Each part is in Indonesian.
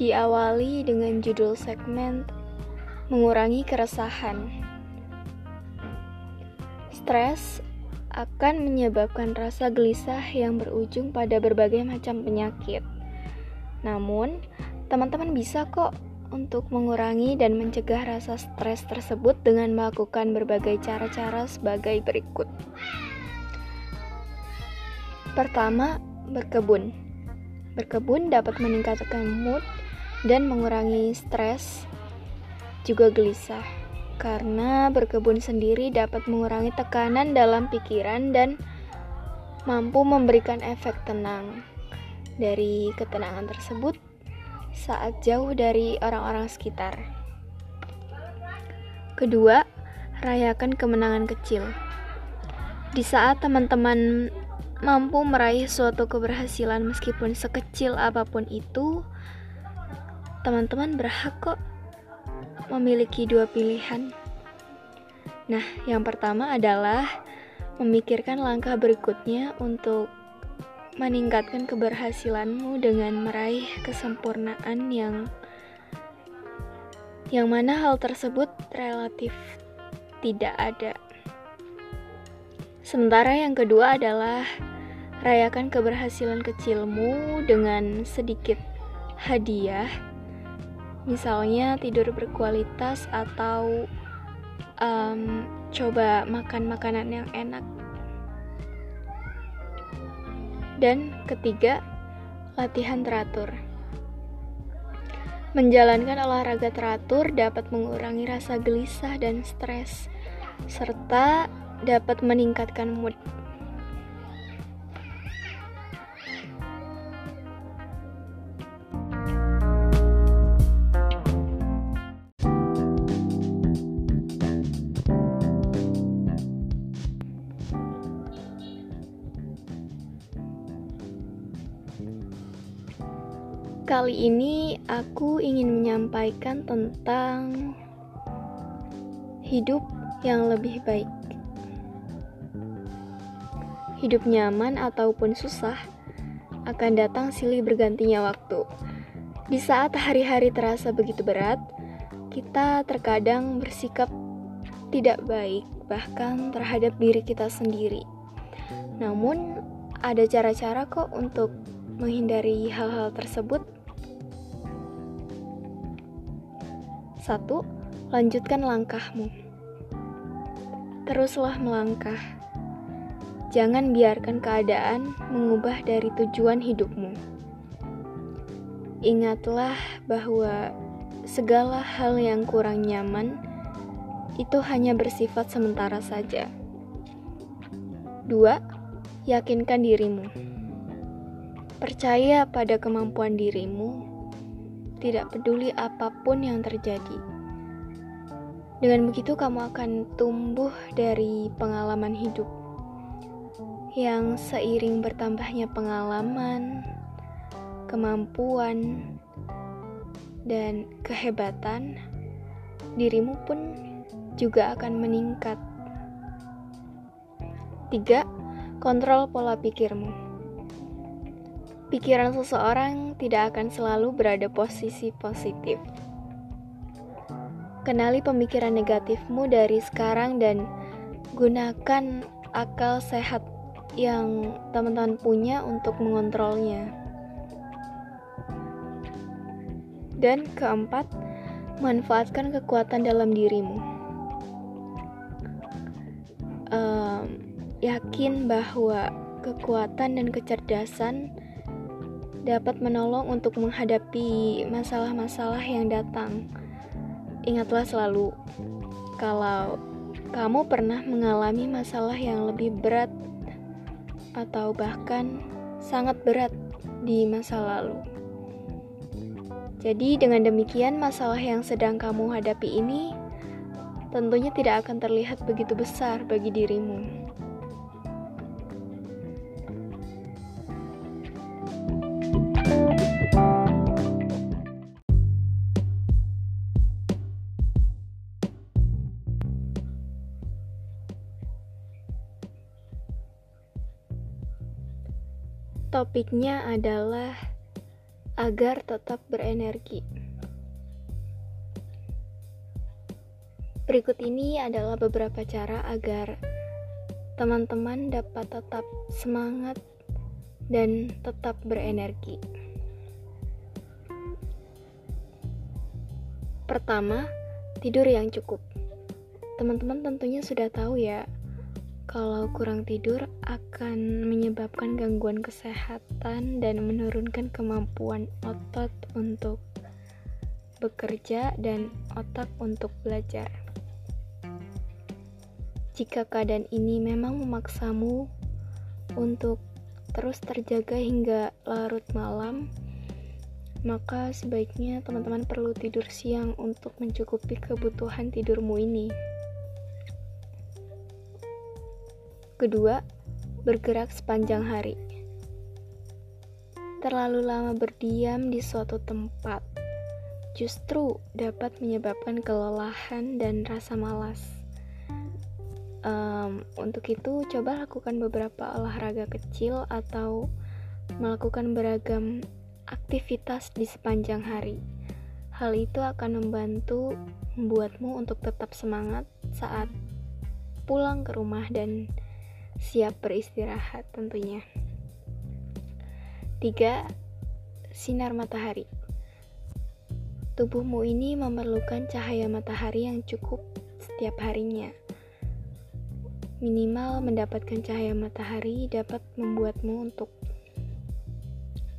Diawali dengan judul segmen Mengurangi keresahan. Stres akan menyebabkan rasa gelisah yang berujung pada berbagai macam penyakit. Namun, teman-teman bisa kok untuk mengurangi dan mencegah rasa stres tersebut dengan melakukan berbagai cara-cara sebagai berikut. Pertama, berkebun. Berkebun dapat meningkatkan mood dan mengurangi stres juga gelisah karena berkebun sendiri dapat mengurangi tekanan dalam pikiran dan mampu memberikan efek tenang dari ketenangan tersebut saat jauh dari orang-orang sekitar. Kedua, rayakan kemenangan kecil. Di saat teman-teman mampu meraih suatu keberhasilan meskipun sekecil apa pun itu, teman-teman berhak kok memiliki dua pilihan. Nah, yang pertama adalah memikirkan langkah berikutnya untuk meningkatkan keberhasilanmu dengan meraih kesempurnaan yang yang mana hal tersebut relatif tidak ada. Sementara yang kedua adalah rayakan keberhasilan kecilmu dengan sedikit hadiah misalnya tidur berkualitas atau um, coba makan makanan yang enak. Dan ketiga, latihan teratur. Menjalankan olahraga teratur dapat mengurangi rasa gelisah dan stres, serta dapat meningkatkan mood. Kali ini aku ingin menyampaikan tentang hidup yang lebih baik. Hidup nyaman ataupun susah akan datang silih bergantinya waktu. Di saat hari-hari terasa begitu berat, kita terkadang bersikap tidak baik, bahkan terhadap diri kita sendiri. Namun, ada cara-cara kok untuk menghindari hal-hal tersebut Satu, lanjutkan langkahmu. Teruslah melangkah. Jangan biarkan keadaan mengubah dari tujuan hidupmu. Ingatlah bahwa segala hal yang kurang nyaman itu hanya bersifat sementara saja. Dua, yakinkan dirimu. Percaya pada kemampuan dirimu tidak peduli apa pun yang terjadi. Dengan begitu, kamu akan tumbuh dari pengalaman hidup yang seiring bertambahnya pengalaman, kemampuan, dan kehebatan, dirimu pun juga akan meningkat. Tiga, kontrol pola pikirmu. Pikiran seseorang tidak akan selalu berada posisi positif. Kenali pemikiran negatifmu dari sekarang dan gunakan akal sehat yang teman-teman punya untuk mengontrolnya. Dan keempat, manfaatkan kekuatan dalam dirimu. Um, yakin bahwa kekuatan dan kecerdasan dapat menolong untuk menghadapi masalah-masalah yang datang. Ingatlah selalu, kalau kamu pernah mengalami masalah yang lebih berat atau bahkan sangat berat di masa lalu. Jadi, dengan demikian, masalah yang sedang kamu hadapi ini tentunya tidak akan terlihat begitu besar bagi dirimu. Topiknya adalah agar tetap berenergi. Berikut ini adalah beberapa cara agar teman-teman dapat tetap semangat dan tetap berenergi. Pertama, tidur yang cukup. Teman-teman tentunya sudah tahu ya, kalau kurang tidur akan menyebabkan gangguan kesehatan dan menurunkan kemampuan otot untuk bekerja dan otak untuk belajar. Jika keadaan ini memang memaksamu untuk terus terjaga hingga larut malam, maka sebaiknya teman-teman perlu tidur siang untuk mencukupi kebutuhan tidurmu ini. Kedua, bergerak sepanjang hari. Terlalu lama berdiam di suatu tempat justru dapat menyebabkan kelelahan dan rasa malas. Um, untuk itu, coba lakukan beberapa olahraga kecil atau melakukan beragam aktivitas di sepanjang hari. Hal itu akan membantu membuatmu untuk tetap semangat saat pulang ke rumah dan siap beristirahat tentunya. 3. Sinar matahari. Tubuhmu ini memerlukan cahaya matahari yang cukup setiap harinya Minimal mendapatkan cahaya matahari dapat membuatmu untuk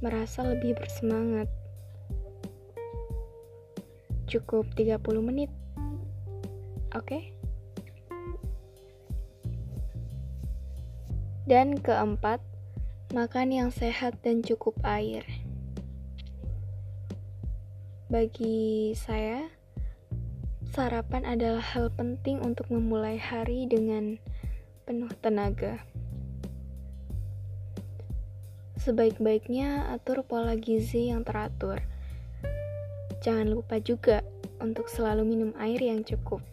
merasa lebih bersemangat. Cukup 30 menit. Oke? Okay? Dan keempat, makan yang sehat dan cukup air. Bagi saya, sarapan adalah hal penting untuk memulai hari dengan penuh tenaga. Sebaik-baiknya atur pola gizi yang teratur. Jangan lupa juga untuk selalu minum air yang cukup.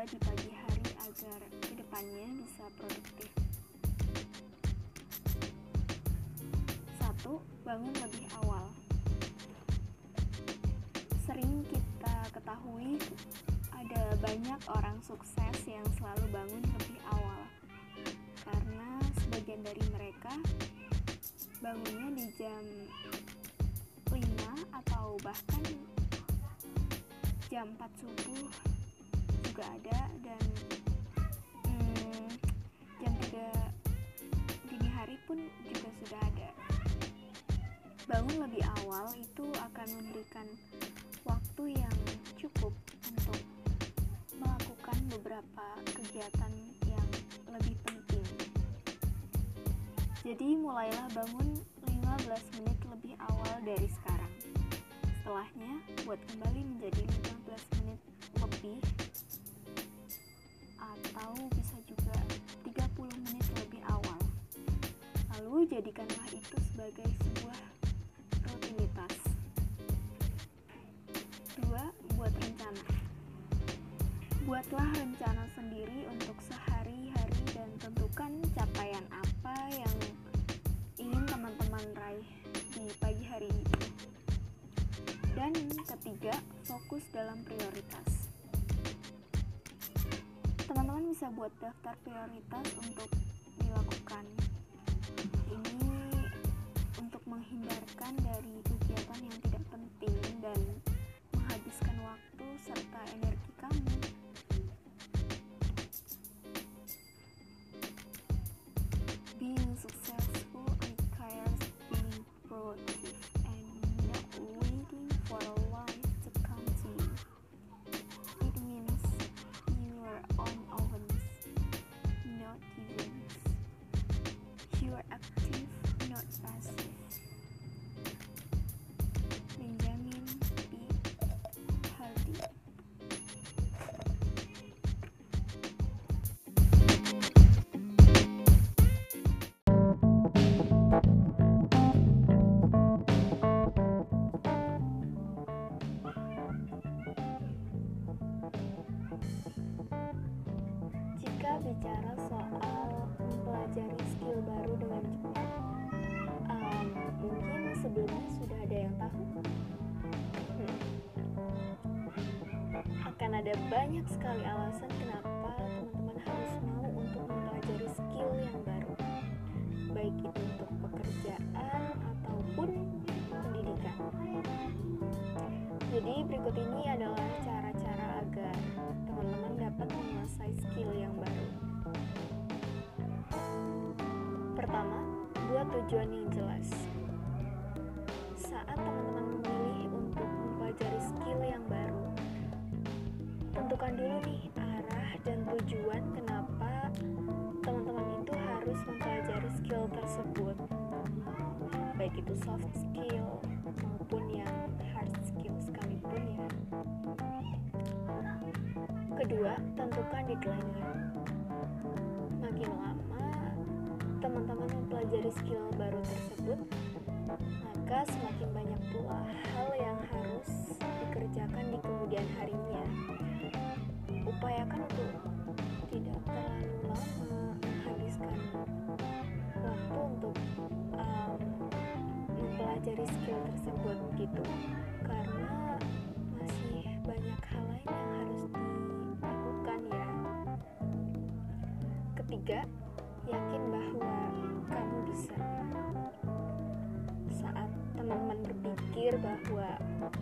Coba di pagi hari agar ke depannya bisa produktif. Satu, bangun lebih awal. Sering kita ketahui ada banyak orang sukses yang selalu bangun lebih awal karena sebagian dari mereka bangunnya di jam 5 atau bahkan jam 4 subuh juga ada dan hmm, jam 3 dini hari pun juga sudah ada. Bangun lebih awal itu akan memberikan waktu yang cukup untuk melakukan beberapa kegiatan yang lebih penting. Jadi mulailah bangun 15 menit lebih awal dari sekarang. Setelahnya buat kembali menjadi 15 menit lebih atau bisa juga 30 menit lebih awal. Lalu jadikanlah itu sebagai sebuah rutinitas. Dua, buat rencana. Buatlah rencana sendiri untuk sehari-hari dan tentukan capaian apa yang ingin teman-teman raih di pagi hari ini. Dan ketiga, fokus dalam prioritas bisa buat daftar prioritas untuk dilakukan. Ini untuk menghindarkan dari sekali alasan kenapa teman-teman harus mau untuk mempelajari skill yang baru, baik itu untuk pekerjaan ataupun pendidikan. Jadi, berikut ini adalah cara-cara agar teman-teman dapat menguasai skill yang baru. Pertama, buat tujuan yang jelas. Saat teman-teman tentukan dulu nih arah dan tujuan kenapa teman-teman itu harus mempelajari skill tersebut. Baik itu soft skill maupun yang hard skill sekalipun ya. Kedua, tentukan deadline-nya. Makin lama teman-teman mempelajari skill baru tersebut, maka semakin banyak pula hal yang harus dikerjakan di kemudian harinya. Upayakan untuk tidak terlalu lama menghabiskan waktu untuk um, mempelajari skill tersebut gitu, karena masih banyak hal lain yang harus dilakukan ya. Ketiga, yakin bahwa teman-teman berpikir bahwa oh,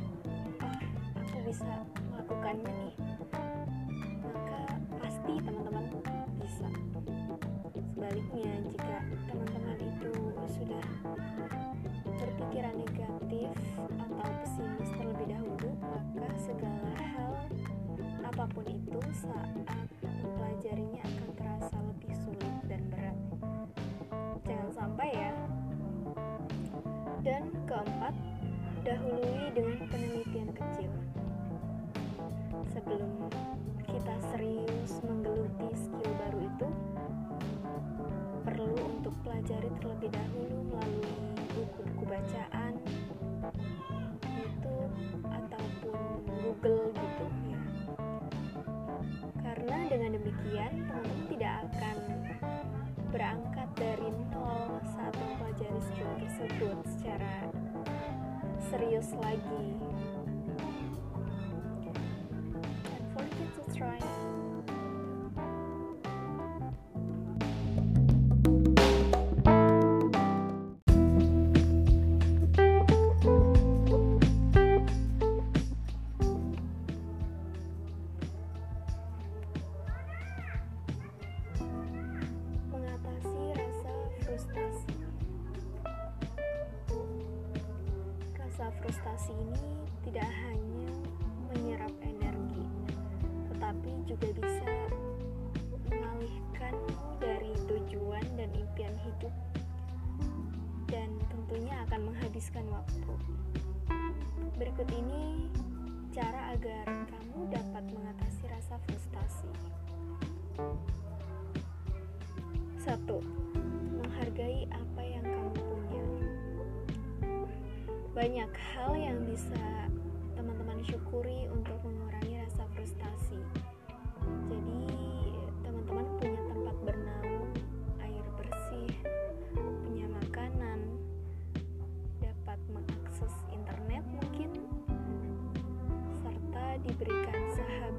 aku bisa melakukannya nih, maka pasti teman-teman bisa. Sebaliknya, jika teman-teman itu sudah berpikiran negatif atau pesimis terlebih dahulu, maka segala hal apa pun itu saat mempelajarinya akan terasa lebih sulit dan berat. Jangan sampai ya. Dan keempat, dahului dengan penelitian kecil. Sebelum kita serius menggeluti skill baru itu, perlu untuk pelajari terlebih dahulu melalui buku-buku bacaan, YouTube, ataupun Google gitu ya. Karena dengan demikian, teman-teman skill tersebut secara serius lagi. Menghabiskan waktu. Berikut ini cara agar kamu dapat mengatasi rasa frustasi. Satu, menghargai apa yang kamu punya. Banyak hal yang bisa teman-teman syukuri untuk mengurangi rasa frustasi. Jadi,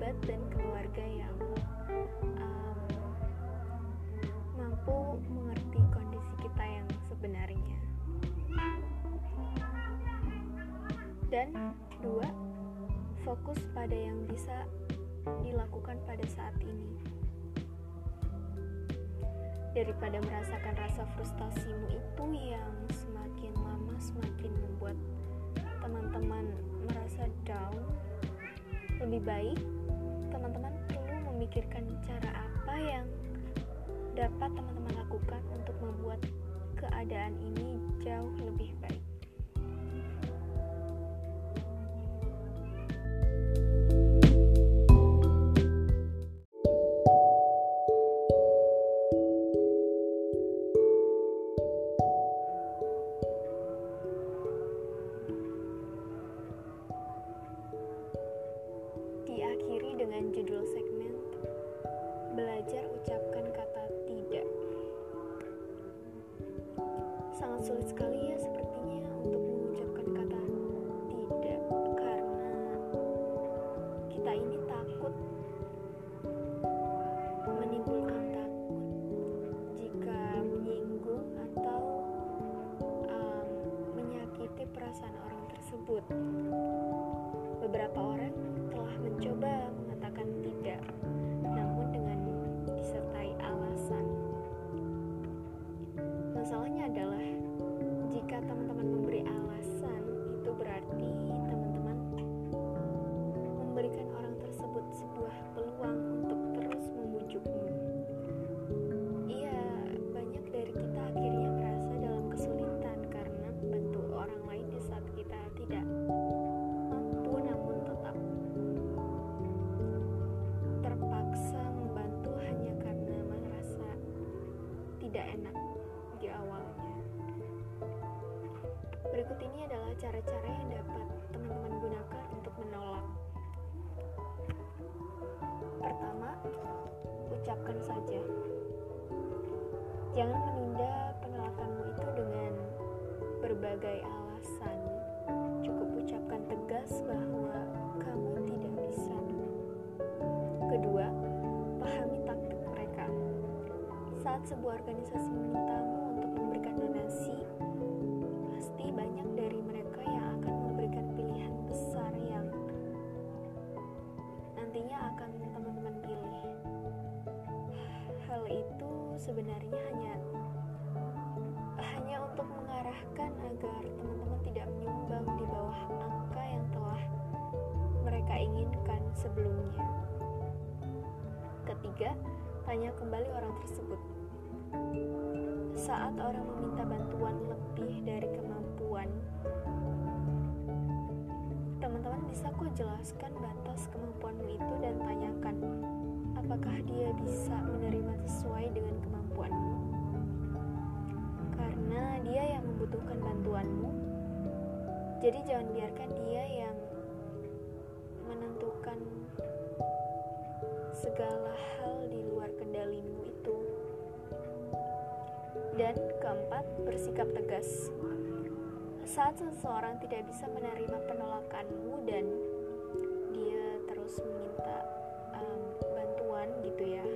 sahabat dan keluarga yang um, mampu mengerti kondisi kita yang sebenarnya. Dan dua, fokus pada yang bisa dilakukan pada saat ini. Daripada merasakan rasa frustasimu itu yang semakin lama semakin membuat teman-teman merasa down, lebih baik teman-teman perlu memikirkan cara apa yang dapat teman-teman lakukan untuk membuat keadaan ini jauh lebih baik. Sebuah organisasi memintamu untuk memberikan donasi, pasti banyak dari mereka yang akan memberikan pilihan besar yang nantinya akan teman-teman pilih. Hal itu sebenarnya hanya hanya untuk mengarahkan agar teman-teman tidak menyumbang di bawah angka yang telah mereka inginkan sebelumnya. Ketiga, tanya kembali orang tersebut. Saat orang meminta bantuan lebih dari kemampuan, teman-teman bisa kok jelaskan batas kemampuanmu itu dan tanyakan apakah dia bisa menerima sesuai dengan kemampuanmu. Karena dia yang membutuhkan bantuanmu, jadi jangan biarkan dia yang menentukan segala hal di luar kendalimu itu. Dan keempat, bersikap tegas. Saat seseorang tidak bisa menerima penolakanmu dan dia terus meminta um, bantuan gitu ya,